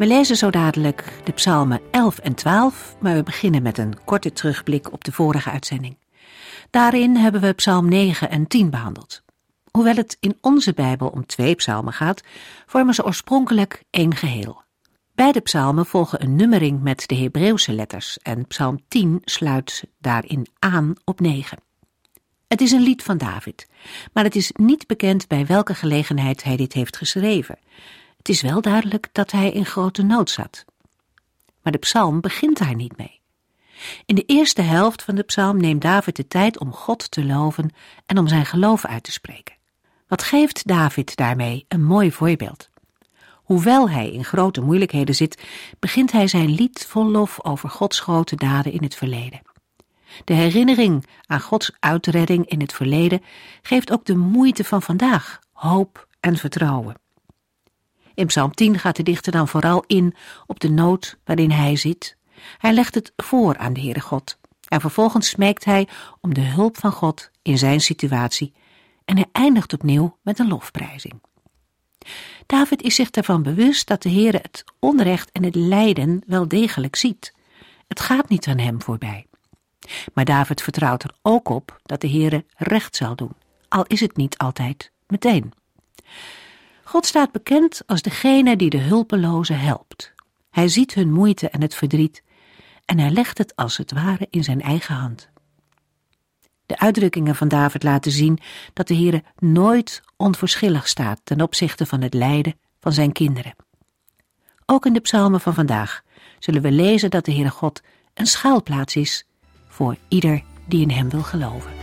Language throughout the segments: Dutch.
We lezen zo dadelijk de psalmen 11 en 12, maar we beginnen met een korte terugblik op de vorige uitzending. Daarin hebben we psalm 9 en 10 behandeld. Hoewel het in onze Bijbel om twee psalmen gaat, vormen ze oorspronkelijk één geheel. Beide psalmen volgen een nummering met de Hebreeuwse letters en psalm 10 sluit daarin aan op 9. Het is een lied van David, maar het is niet bekend bij welke gelegenheid hij dit heeft geschreven. Het is wel duidelijk dat hij in grote nood zat. Maar de psalm begint daar niet mee. In de eerste helft van de psalm neemt David de tijd om God te loven en om zijn geloof uit te spreken. Wat geeft David daarmee een mooi voorbeeld? Hoewel hij in grote moeilijkheden zit, begint hij zijn lied vol lof over Gods grote daden in het verleden. De herinnering aan Gods uitredding in het verleden geeft ook de moeite van vandaag hoop en vertrouwen. In Psalm 10 gaat de dichter dan vooral in op de nood waarin hij zit. Hij legt het voor aan de Heere God en vervolgens smeekt hij om de hulp van God in zijn situatie en hij eindigt opnieuw met een lofprijzing. David is zich ervan bewust dat de Heere het onrecht en het lijden wel degelijk ziet. Het gaat niet aan hem voorbij. Maar David vertrouwt er ook op dat de Heere recht zal doen, al is het niet altijd meteen. God staat bekend als degene die de hulpelozen helpt. Hij ziet hun moeite en het verdriet en hij legt het als het ware in zijn eigen hand. De uitdrukkingen van David laten zien dat de Heere nooit onverschillig staat ten opzichte van het lijden van zijn kinderen. Ook in de psalmen van vandaag zullen we lezen dat de Heere God een schuilplaats is voor ieder die in hem wil geloven.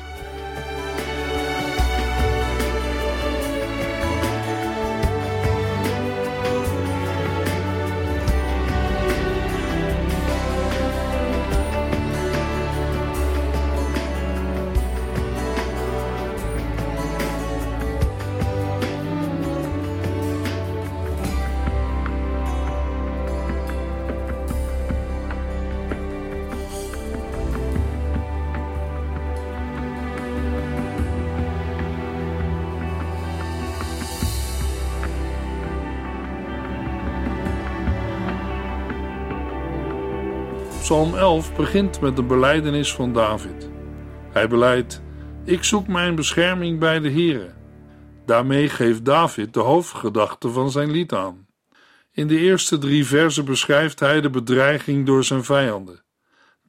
Psalm 11 begint met de beleidenis van David. Hij beleidt: Ik zoek mijn bescherming bij de Here. Daarmee geeft David de hoofdgedachte van zijn lied aan. In de eerste drie versen beschrijft hij de bedreiging door zijn vijanden.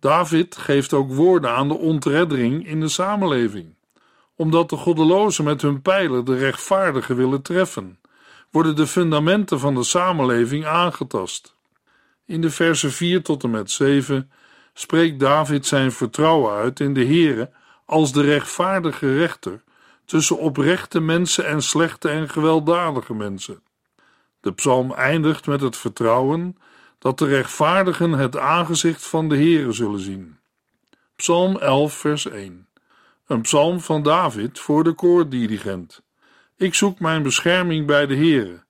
David geeft ook woorden aan de ontreddering in de samenleving. Omdat de goddelozen met hun pijlen de rechtvaardigen willen treffen, worden de fundamenten van de samenleving aangetast. In de versen 4 tot en met 7 spreekt David zijn vertrouwen uit in de Heere als de rechtvaardige rechter tussen oprechte mensen en slechte en gewelddadige mensen. De psalm eindigt met het vertrouwen dat de rechtvaardigen het aangezicht van de Heere zullen zien. Psalm 11 vers 1 Een psalm van David voor de koordirigent. Ik zoek mijn bescherming bij de Heere.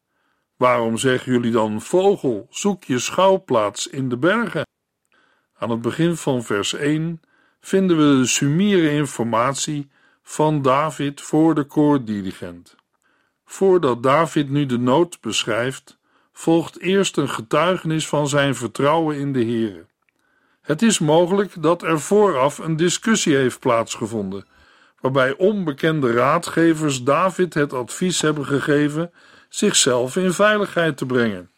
Waarom zeggen jullie dan, vogel, zoek je schouwplaats in de bergen? Aan het begin van vers 1 vinden we de sumiere informatie van David voor de koordirigent. Voordat David nu de nood beschrijft, volgt eerst een getuigenis van zijn vertrouwen in de Heere. Het is mogelijk dat er vooraf een discussie heeft plaatsgevonden, waarbij onbekende raadgevers David het advies hebben gegeven zichzelf in veiligheid te brengen.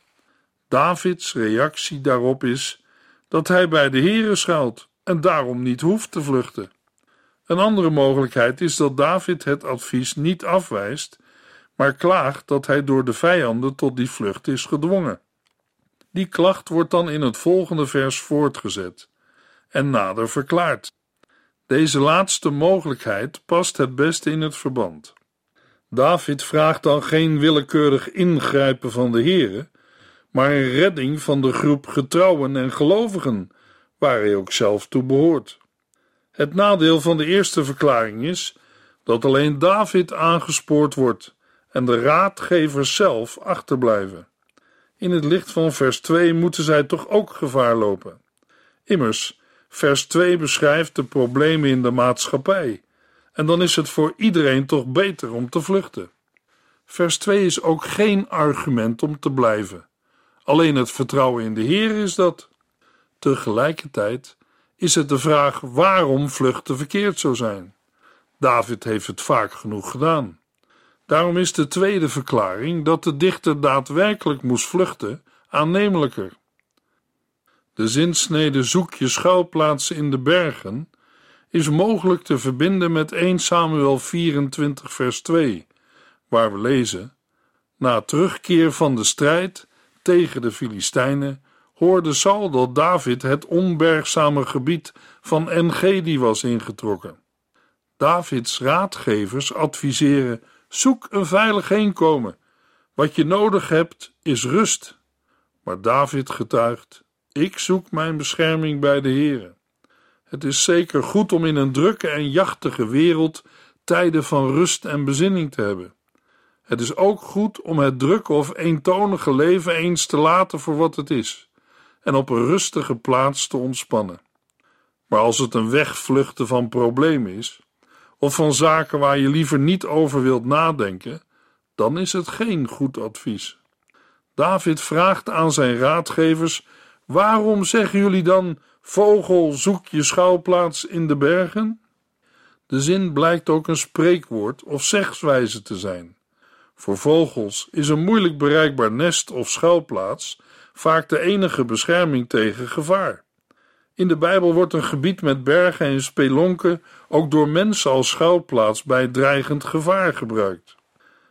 Davids reactie daarop is dat hij bij de Here schuilt en daarom niet hoeft te vluchten. Een andere mogelijkheid is dat David het advies niet afwijst, maar klaagt dat hij door de vijanden tot die vlucht is gedwongen. Die klacht wordt dan in het volgende vers voortgezet en nader verklaard. Deze laatste mogelijkheid past het beste in het verband. David vraagt dan geen willekeurig ingrijpen van de Heere, maar een redding van de groep getrouwen en gelovigen, waar hij ook zelf toe behoort. Het nadeel van de eerste verklaring is dat alleen David aangespoord wordt en de raadgevers zelf achterblijven. In het licht van vers 2 moeten zij toch ook gevaar lopen. Immers, vers 2 beschrijft de problemen in de maatschappij, en dan is het voor iedereen toch beter om te vluchten. Vers 2 is ook geen argument om te blijven. Alleen het vertrouwen in de Heer is dat. Tegelijkertijd is het de vraag waarom vluchten verkeerd zou zijn. David heeft het vaak genoeg gedaan. Daarom is de tweede verklaring dat de dichter daadwerkelijk moest vluchten aannemelijker. De zinsnede zoek je schuilplaatsen in de bergen is mogelijk te verbinden met 1 Samuel 24 vers 2, waar we lezen: Na terugkeer van de strijd tegen de Filistijnen hoorde Saul dat David het onbergzame gebied van Engedi was ingetrokken. Davids raadgevers adviseren: zoek een veilig heenkomen. Wat je nodig hebt is rust. Maar David getuigt: ik zoek mijn bescherming bij de Heere. Het is zeker goed om in een drukke en jachtige wereld tijden van rust en bezinning te hebben. Het is ook goed om het drukke of eentonige leven eens te laten voor wat het is en op een rustige plaats te ontspannen. Maar als het een wegvluchten van problemen is, of van zaken waar je liever niet over wilt nadenken, dan is het geen goed advies. David vraagt aan zijn raadgevers: Waarom zeggen jullie dan: Vogel, zoek je schouwplaats in de bergen? De zin blijkt ook een spreekwoord of zegswijze te zijn. Voor vogels is een moeilijk bereikbaar nest of schuilplaats vaak de enige bescherming tegen gevaar. In de Bijbel wordt een gebied met bergen en spelonken ook door mensen als schuilplaats bij dreigend gevaar gebruikt.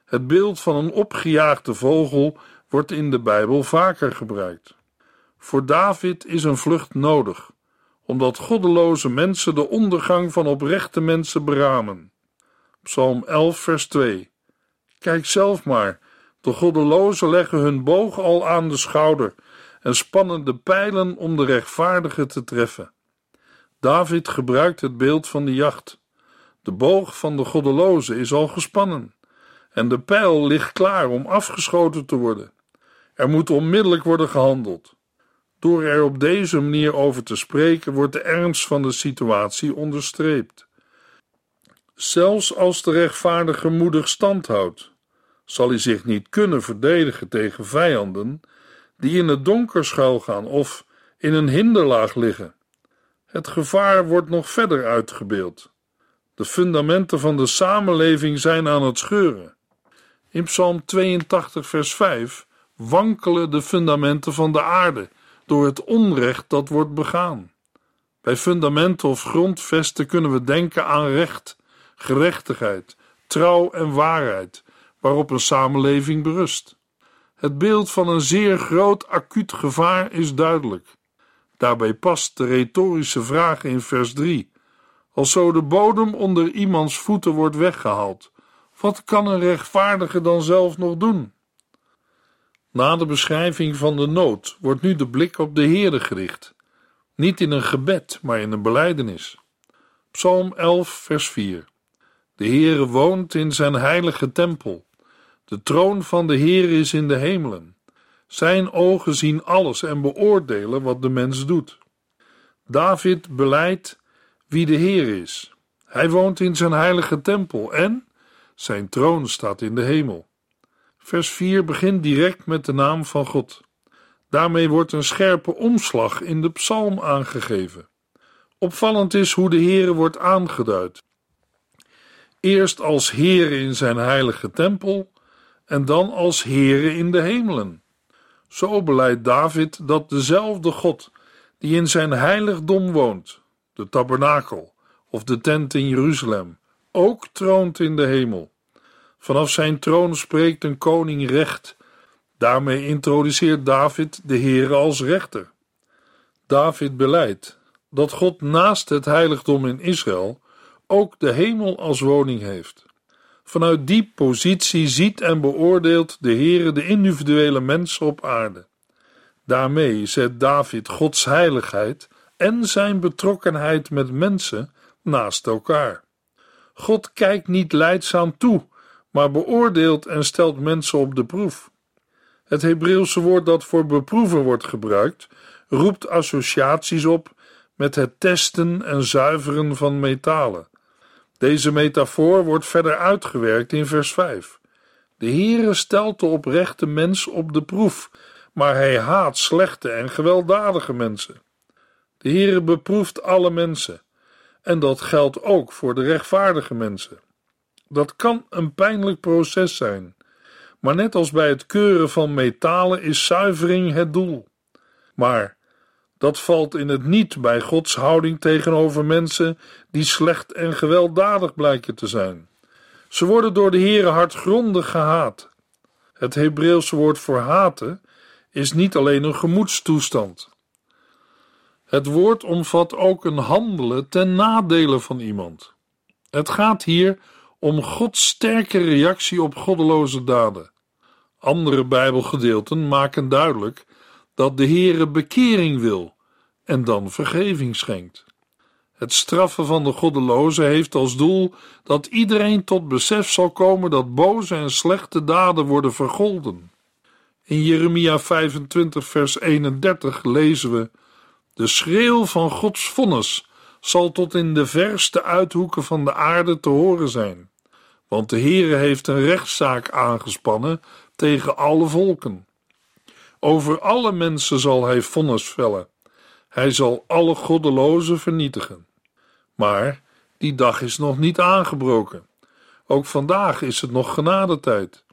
Het beeld van een opgejaagde vogel wordt in de Bijbel vaker gebruikt. Voor David is een vlucht nodig, omdat goddeloze mensen de ondergang van oprechte mensen beramen. Psalm 11, vers 2. Kijk zelf maar, de goddelozen leggen hun boog al aan de schouder en spannen de pijlen om de rechtvaardige te treffen. David gebruikt het beeld van de jacht. De boog van de goddeloze is al gespannen en de pijl ligt klaar om afgeschoten te worden. Er moet onmiddellijk worden gehandeld. Door er op deze manier over te spreken, wordt de ernst van de situatie onderstreept. Zelfs als de rechtvaardige moedig stand houdt, zal hij zich niet kunnen verdedigen tegen vijanden die in het donker schuilgaan of in een hinderlaag liggen. Het gevaar wordt nog verder uitgebeeld. De fundamenten van de samenleving zijn aan het scheuren. In Psalm 82, vers 5 wankelen de fundamenten van de aarde door het onrecht dat wordt begaan. Bij fundamenten of grondvesten kunnen we denken aan recht, gerechtigheid, trouw en waarheid, waarop een samenleving berust. Het beeld van een zeer groot acuut gevaar is duidelijk. Daarbij past de retorische vraag in vers 3. Als zo de bodem onder iemands voeten wordt weggehaald, wat kan een rechtvaardige dan zelf nog doen? Na de beschrijving van de nood wordt nu de blik op de Heerde gericht. Niet in een gebed, maar in een belijdenis. Psalm 11, vers 4. De Heere woont in zijn heilige tempel. De troon van de Heer is in de hemelen. Zijn ogen zien alles en beoordelen wat de mens doet. David beleidt wie de Heer is. Hij woont in zijn heilige tempel en zijn troon staat in de hemel. Vers 4 begint direct met de naam van God. Daarmee wordt een scherpe omslag in de psalm aangegeven. Opvallend is hoe de Heere wordt aangeduid. Eerst als Heere in zijn heilige tempel en dan als Heere in de hemelen. Zo beleidt David dat dezelfde God die in zijn heiligdom woont, de tabernakel of de tent in Jeruzalem, ook troont in de hemel. Vanaf zijn troon spreekt een koning recht. Daarmee introduceert David de Heere als rechter. David beleidt dat God naast het heiligdom in Israël ook de hemel als woning heeft. Vanuit die positie ziet en beoordeelt de Heere de individuele mensen op aarde. Daarmee zet David Gods heiligheid en zijn betrokkenheid met mensen naast elkaar. God kijkt niet leidzaam toe, maar beoordeelt en stelt mensen op de proef. Het Hebreeuwse woord dat voor beproeven wordt gebruikt, roept associaties op met het testen en zuiveren van metalen. Deze metafoor wordt verder uitgewerkt in vers 5. De Heere stelt de oprechte mens op de proef, maar hij haat slechte en gewelddadige mensen. De Heere beproeft alle mensen, en dat geldt ook voor de rechtvaardige mensen. Dat kan een pijnlijk proces zijn, maar net als bij het keuren van metalen is zuivering het doel. Maar dat valt in het niet bij Gods houding tegenover mensen die slecht en gewelddadig blijken te zijn. Ze worden door de Heere hardgrondig gehaat. Het Hebreeuwse woord voor haten is niet alleen een gemoedstoestand. Het woord omvat ook een handelen ten nadele van iemand. Het gaat hier om Gods sterke reactie op goddeloze daden. Andere Bijbelgedeelten maken duidelijk dat de Heere bekering wil en dan vergeving schenkt. Het straffen van de goddeloze heeft als doel dat iedereen tot besef zal komen dat boze en slechte daden worden vergolden. In Jeremia 25, vers 31 lezen we: De schreeuw van Gods vonnis zal tot in de verste uithoeken van de aarde te horen zijn, want de Heere heeft een rechtszaak aangespannen tegen alle volken. Over alle mensen zal hij vonnis vellen. Hij zal alle goddelozen vernietigen. Maar die dag is nog niet aangebroken. Ook vandaag is het nog genadetijd.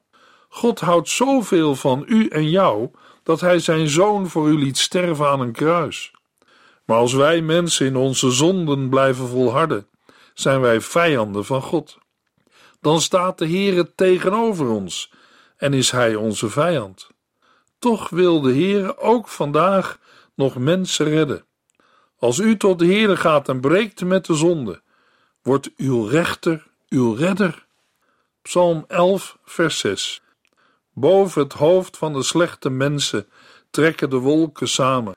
God houdt zoveel van u en jou dat hij zijn zoon voor u liet sterven aan een kruis. Maar als wij mensen in onze zonden blijven volharden, zijn wij vijanden van God. Dan staat de Heere tegenover ons en is hij onze vijand. Toch wil de Heere ook vandaag nog mensen redden. Als u tot de Heere gaat en breekt met de zonde, wordt uw rechter uw redder. Psalm 11, vers 6. Boven het hoofd van de slechte mensen trekken de wolken samen.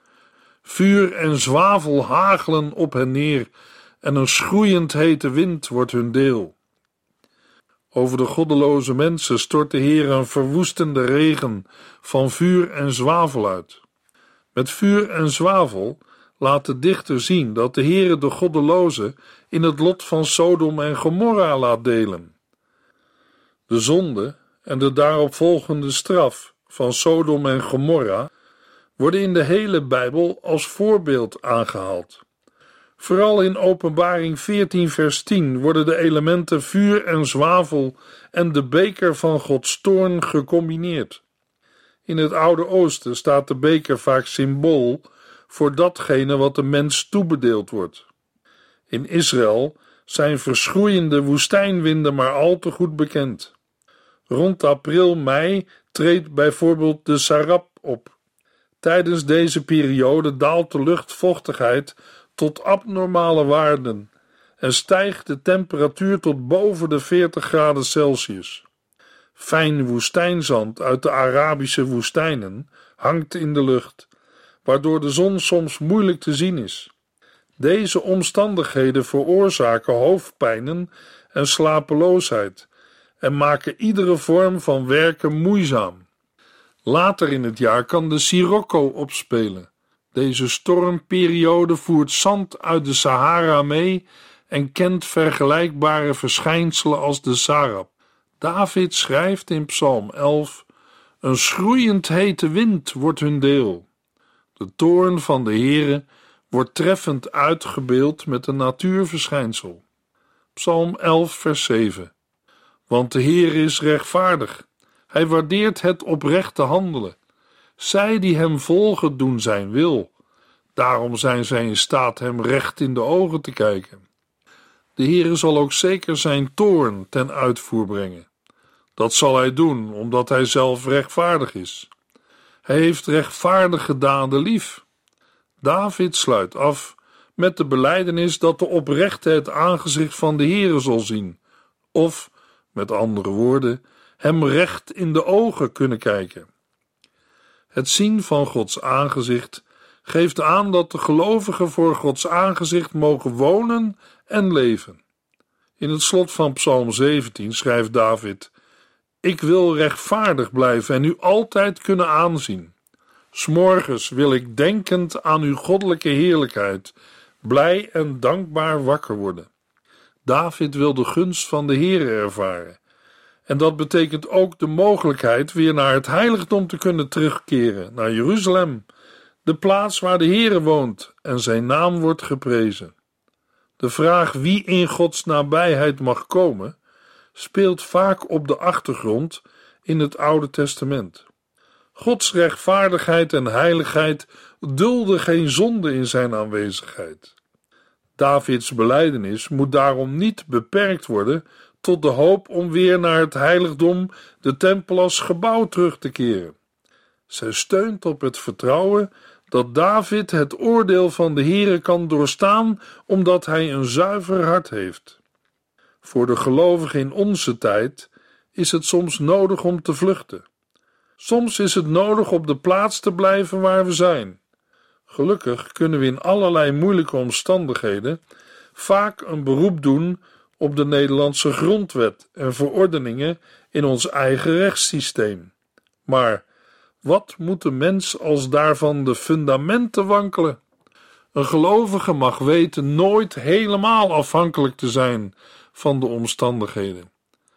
Vuur en zwavel hagelen op hen neer, en een schroeiend hete wind wordt hun deel. Over de goddeloze mensen stort de Heer een verwoestende regen van vuur en zwavel uit. Met vuur en zwavel laat de dichter zien dat de Heere de goddeloze in het lot van Sodom en Gomorra laat delen. De zonde en de daaropvolgende straf van Sodom en Gomorra worden in de hele Bijbel als voorbeeld aangehaald. Vooral in Openbaring 14, vers 10 worden de elementen vuur en zwavel en de beker van Gods toorn gecombineerd. In het Oude Oosten staat de beker vaak symbool voor datgene wat de mens toebedeeld wordt. In Israël zijn verschroeiende woestijnwinden maar al te goed bekend. Rond april, mei treedt bijvoorbeeld de Sarab op. Tijdens deze periode daalt de luchtvochtigheid tot abnormale waarden en stijgt de temperatuur tot boven de 40 graden Celsius. Fijn woestijnzand uit de Arabische woestijnen hangt in de lucht, waardoor de zon soms moeilijk te zien is. Deze omstandigheden veroorzaken hoofdpijnen en slapeloosheid en maken iedere vorm van werken moeizaam. Later in het jaar kan de Sirocco opspelen. Deze stormperiode voert zand uit de Sahara mee en kent vergelijkbare verschijnselen als de Sarab. David schrijft in Psalm 11: Een schroeiend hete wind wordt hun deel. De toorn van de Heere wordt treffend uitgebeeld met een natuurverschijnsel. Psalm 11, vers 7. Want de Heer is rechtvaardig. Hij waardeert het oprechte handelen. Zij die hem volgen doen zijn wil. Daarom zijn zij in staat hem recht in de ogen te kijken. De Heere zal ook zeker zijn toorn ten uitvoer brengen. Dat zal hij doen, omdat hij zelf rechtvaardig is. Hij heeft rechtvaardige daden lief. David sluit af met de belijdenis dat de oprechte het aangezicht van de Heere zal zien, of, met andere woorden, hem recht in de ogen kunnen kijken. Het zien van Gods aangezicht geeft aan dat de gelovigen voor Gods aangezicht mogen wonen en leven. In het slot van Psalm 17 schrijft David: Ik wil rechtvaardig blijven en u altijd kunnen aanzien. S'morgens wil ik denkend aan uw goddelijke heerlijkheid, blij en dankbaar wakker worden. David wil de gunst van de Heer ervaren. En dat betekent ook de mogelijkheid weer naar het heiligdom te kunnen terugkeren, naar Jeruzalem, de plaats waar de Heere woont en zijn naam wordt geprezen. De vraag wie in Gods nabijheid mag komen, speelt vaak op de achtergrond in het Oude Testament. Gods rechtvaardigheid en heiligheid dulden geen zonde in zijn aanwezigheid. Davids belijdenis moet daarom niet beperkt worden tot de hoop om weer naar het heiligdom, de tempel als gebouw terug te keren. Zij steunt op het vertrouwen dat David het oordeel van de Heere kan doorstaan omdat hij een zuiver hart heeft. Voor de gelovigen in onze tijd is het soms nodig om te vluchten. Soms is het nodig op de plaats te blijven waar we zijn. Gelukkig kunnen we in allerlei moeilijke omstandigheden vaak een beroep doen op de Nederlandse grondwet en verordeningen in ons eigen rechtssysteem. Maar wat moet de mens als daarvan de fundamenten wankelen? Een gelovige mag weten nooit helemaal afhankelijk te zijn van de omstandigheden.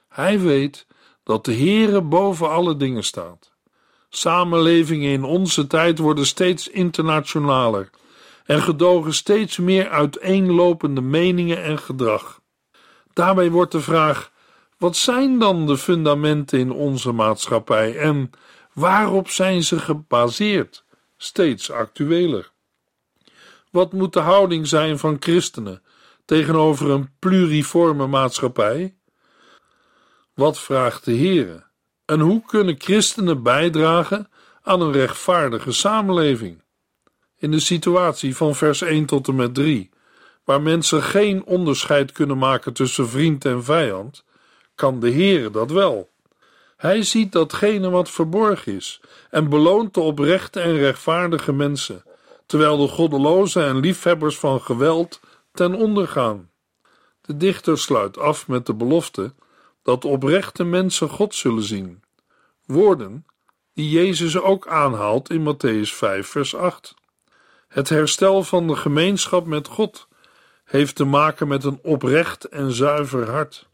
Hij weet dat de Heere boven alle dingen staat. Samenlevingen in onze tijd worden steeds internationaler en gedogen steeds meer uiteenlopende meningen en gedrag. Daarbij wordt de vraag: wat zijn dan de fundamenten in onze maatschappij en waarop zijn ze gebaseerd? Steeds actueler. Wat moet de houding zijn van christenen tegenover een pluriforme maatschappij? Wat vraagt de Heere? En hoe kunnen christenen bijdragen aan een rechtvaardige samenleving? In de situatie van vers 1 tot en met 3, waar mensen geen onderscheid kunnen maken tussen vriend en vijand, kan de Heere dat wel. Hij ziet datgene wat verborgen is en beloont de oprechte en rechtvaardige mensen, terwijl de goddelozen en liefhebbers van geweld ten onder gaan. De dichter sluit af met de belofte dat oprechte mensen God zullen zien. Woorden die Jezus ook aanhaalt in Matthäus 5, vers 8. Het herstel van de gemeenschap met God heeft te maken met een oprecht en zuiver hart.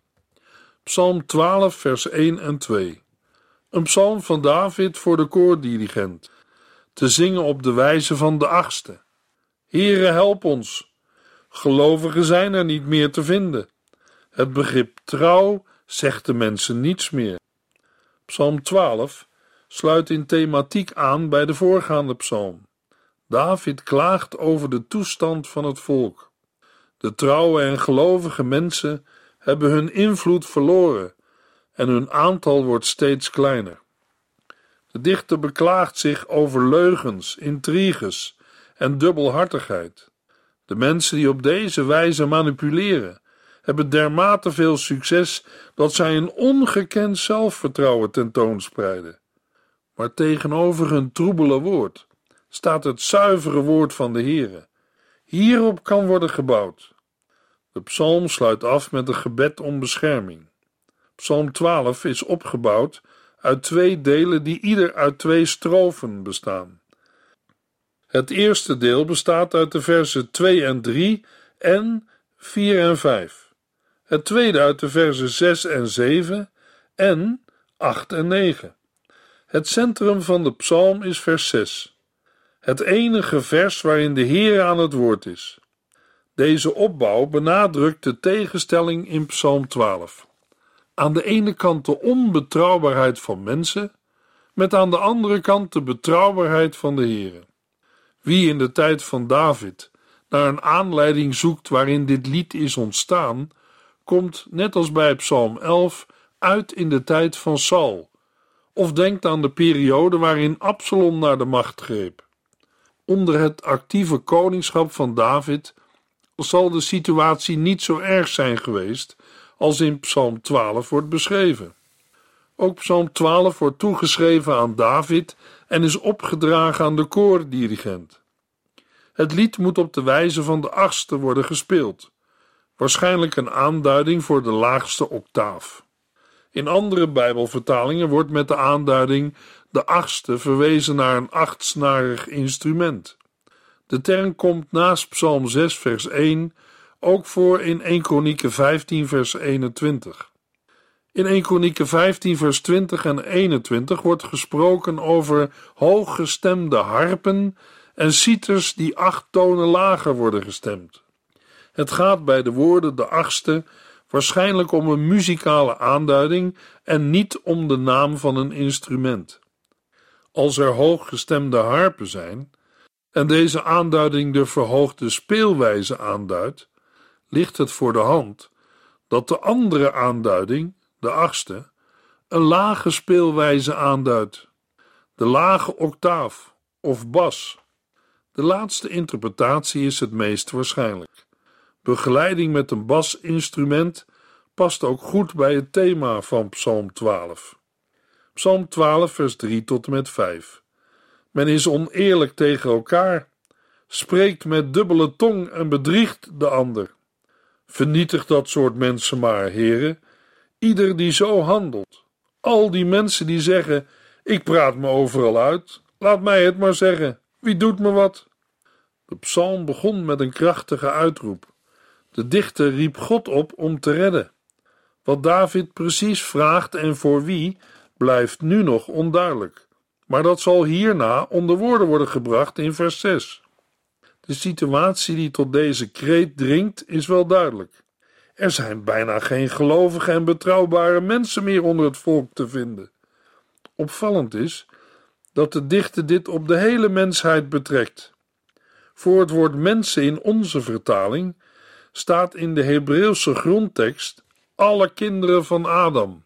Psalm 12, vers 1 en 2. Een psalm van David voor de koordirigent, te zingen op de wijze van de achtste. Heere, help ons. Gelovigen zijn er niet meer te vinden. Het begrip trouw zegt de mensen niets meer. Psalm 12 sluit in thematiek aan bij de voorgaande psalm. David klaagt over de toestand van het volk. De trouwe en gelovige mensen hebben hun invloed verloren en hun aantal wordt steeds kleiner. De dichter beklaagt zich over leugens, intriges en dubbelhartigheid. De mensen die op deze wijze manipuleren, hebben dermate veel succes dat zij een ongekend zelfvertrouwen tentoonspreiden. Maar tegenover hun troebele woord staat het zuivere woord van de Heere. Hierop kan worden gebouwd. De psalm sluit af met een gebed om bescherming. Psalm 12 is opgebouwd uit twee delen die ieder uit twee strofen bestaan. Het eerste deel bestaat uit de versen 2 en 3 en 4 en 5. Het tweede uit de versen 6 en 7 en 8 en 9. Het centrum van de psalm is vers 6. Het enige vers waarin de Heer aan het woord is. Deze opbouw benadrukt de tegenstelling in Psalm 12. Aan de ene kant de onbetrouwbaarheid van mensen, met aan de andere kant de betrouwbaarheid van de Heer. Wie in de tijd van David naar een aanleiding zoekt waarin dit lied is ontstaan, komt, net als bij Psalm 11, uit in de tijd van Saul, of denkt aan de periode waarin Absalom naar de macht greep. Onder het actieve koningschap van David zal de situatie niet zo erg zijn geweest als in Psalm 12 wordt beschreven. Ook Psalm 12 wordt toegeschreven aan David en is opgedragen aan de koordirigent. Het lied moet op de wijze van de achtste worden gespeeld, waarschijnlijk een aanduiding voor de laagste octaaf. In andere Bijbelvertalingen wordt met de aanduiding de achtste verwezen naar een achtsnarig instrument. De term komt naast Psalm 6, vers 1 ook voor in 1 Kronieken 15, vers 21. In 1 Kronieken 15, vers 20 en 21 wordt gesproken over hooggestemde harpen en citers die acht tonen lager worden gestemd. Het gaat bij de woorden de achtste waarschijnlijk om een muzikale aanduiding en niet om de naam van een instrument. Als er hooggestemde harpen zijn en deze aanduiding de verhoogde speelwijze aanduidt, ligt het voor de hand dat de andere aanduiding, de achtste, een lage speelwijze aanduidt, de lage octaaf of bas. De laatste interpretatie is het meest waarschijnlijk. Begeleiding met een basinstrument past ook goed bij het thema van Psalm 12. Psalm 12, vers 3 tot en met 5. Men is oneerlijk tegen elkaar, spreekt met dubbele tong en bedriegt de ander. Vernietig dat soort mensen maar, heren, ieder die zo handelt. Al die mensen die zeggen: Ik praat me overal uit, laat mij het maar zeggen, wie doet me wat? De psalm begon met een krachtige uitroep. De dichter riep God op om te redden. Wat David precies vraagt en voor wie, blijft nu nog onduidelijk. Maar dat zal hierna onder woorden worden gebracht in vers 6. De situatie die tot deze kreet dringt, is wel duidelijk. Er zijn bijna geen gelovige en betrouwbare mensen meer onder het volk te vinden. Opvallend is dat de dichter dit op de hele mensheid betrekt. Voor het woord mensen in onze vertaling staat in de Hebreeuwse grondtekst alle kinderen van Adam.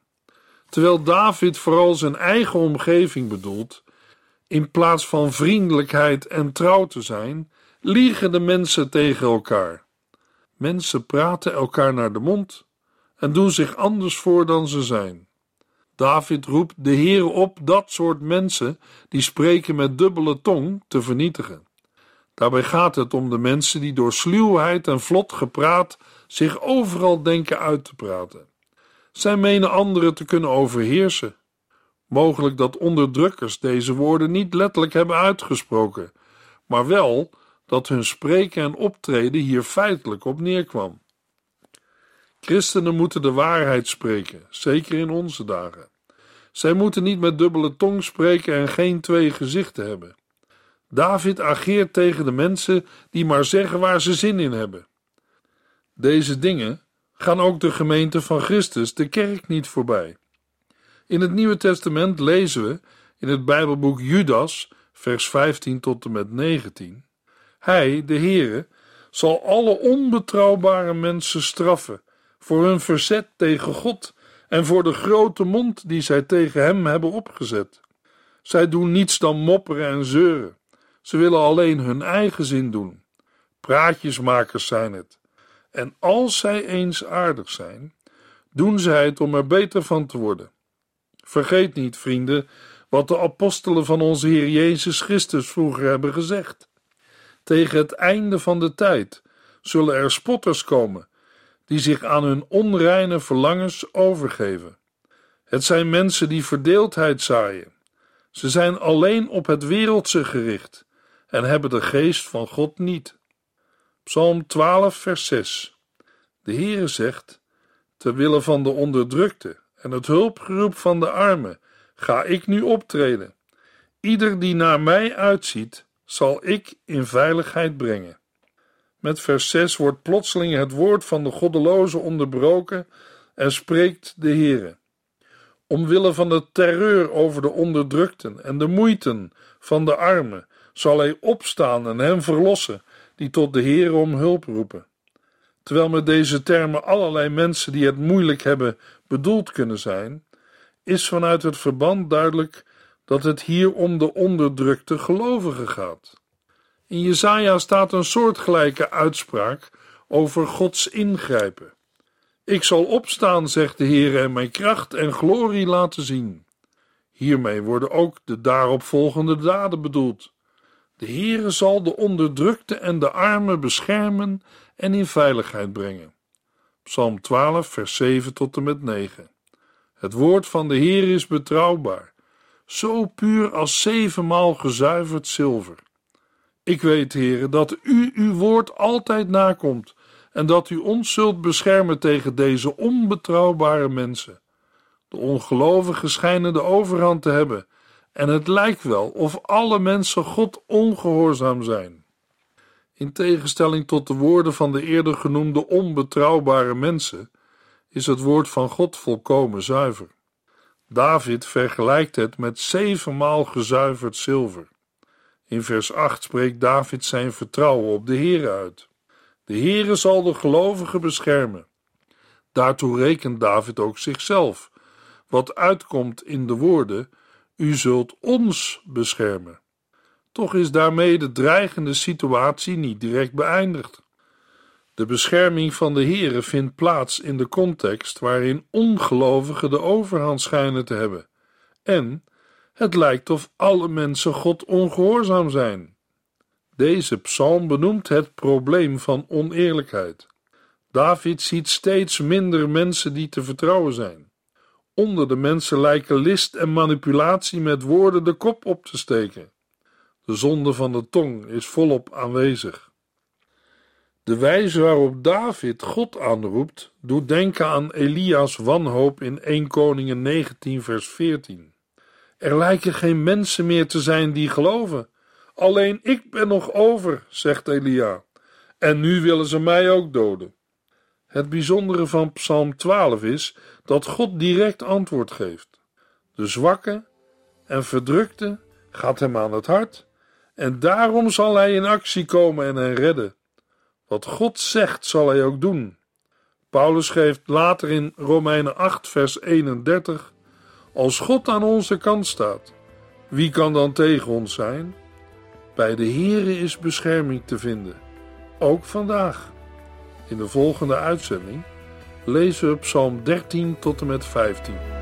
Terwijl David vooral zijn eigen omgeving bedoelt, in plaats van vriendelijkheid en trouw te zijn, liegen de mensen tegen elkaar. Mensen praten elkaar naar de mond en doen zich anders voor dan ze zijn. David roept de Heer op dat soort mensen die spreken met dubbele tong te vernietigen. Daarbij gaat het om de mensen die door sluwheid en vlot gepraat zich overal denken uit te praten. Zij menen anderen te kunnen overheersen. Mogelijk dat onderdrukkers deze woorden niet letterlijk hebben uitgesproken, maar wel dat hun spreken en optreden hier feitelijk op neerkwam. Christenen moeten de waarheid spreken, zeker in onze dagen. Zij moeten niet met dubbele tong spreken en geen twee gezichten hebben. David ageert tegen de mensen die maar zeggen waar ze zin in hebben. Deze dingen gaan ook de gemeente van Christus, de kerk, niet voorbij. In het Nieuwe Testament lezen we in het Bijbelboek Judas, vers 15 tot en met 19. Hij, de Heere, zal alle onbetrouwbare mensen straffen voor hun verzet tegen God en voor de grote mond die zij tegen hem hebben opgezet. Zij doen niets dan mopperen en zeuren. Ze willen alleen hun eigen zin doen. Praatjesmakers zijn het. En als zij eens aardig zijn, doen zij het om er beter van te worden. Vergeet niet, vrienden, wat de apostelen van onze Heer Jezus Christus vroeger hebben gezegd. Tegen het einde van de tijd zullen er spotters komen, die zich aan hun onreine verlangens overgeven. Het zijn mensen die verdeeldheid zaaien. Ze zijn alleen op het wereldse gericht en hebben de geest van God niet. Psalm 12, vers 6. De Heere zegt: Ter wille van de onderdrukte en het hulpgeroep van de armen ga ik nu optreden. Ieder die naar mij uitziet, zal ik in veiligheid brengen. Met vers 6 wordt plotseling het woord van de goddeloze onderbroken en spreekt de Heere. Omwille van de terreur over de onderdrukten en de moeiten van de armen zal hij opstaan en hen verlossen die tot de Heere om hulp roepen. Terwijl met deze termen allerlei mensen die het moeilijk hebben bedoeld kunnen zijn, is vanuit het verband duidelijk dat het hier om de onderdrukte gelovigen gaat. In Jesaja staat een soortgelijke uitspraak over Gods ingrijpen. Ik zal opstaan, zegt de Heer, en mijn kracht en glorie laten zien. Hiermee worden ook de daaropvolgende daden bedoeld. De Heere zal de onderdrukte en de armen beschermen en in veiligheid brengen. Psalm 12, vers 7 tot en met 9. Het woord van de Heer is betrouwbaar, zo puur als zevenmaal gezuiverd zilver. Ik weet, heren, dat u uw woord altijd nakomt en dat u ons zult beschermen tegen deze onbetrouwbare mensen. De ongelovigen schijnen de overhand te hebben en het lijkt wel of alle mensen God ongehoorzaam zijn. In tegenstelling tot de woorden van de eerder genoemde onbetrouwbare mensen, is het woord van God volkomen zuiver. David vergelijkt het met zevenmaal gezuiverd zilver. In vers 8 spreekt David zijn vertrouwen op de Heer uit. De Heere zal de gelovigen beschermen. Daartoe rekent David ook zichzelf, wat uitkomt in de woorden: U zult ons beschermen. Toch is daarmee de dreigende situatie niet direct beëindigd. De bescherming van de Heere vindt plaats in de context waarin ongelovigen de overhand schijnen te hebben. En het lijkt of alle mensen God ongehoorzaam zijn. Deze psalm benoemt het probleem van oneerlijkheid. David ziet steeds minder mensen die te vertrouwen zijn. Onder de mensen lijken list en manipulatie met woorden de kop op te steken. De zonde van de tong is volop aanwezig. De wijze waarop David God aanroept, doet denken aan Elia's wanhoop in 1 Koningen 19 vers 14. Er lijken geen mensen meer te zijn die geloven. Alleen ik ben nog over, zegt Elia. En nu willen ze mij ook doden. Het bijzondere van Psalm 12 is dat God direct antwoord geeft. De zwakke en verdrukte gaat hem aan het hart en daarom zal hij in actie komen en hen redden. Wat God zegt, zal hij ook doen. Paulus geeft later in Romeinen 8, vers 31: Als God aan onze kant staat, wie kan dan tegen ons zijn? Bij de Here is bescherming te vinden, ook vandaag. In de volgende uitzending lezen we Psalm 13 tot en met 15.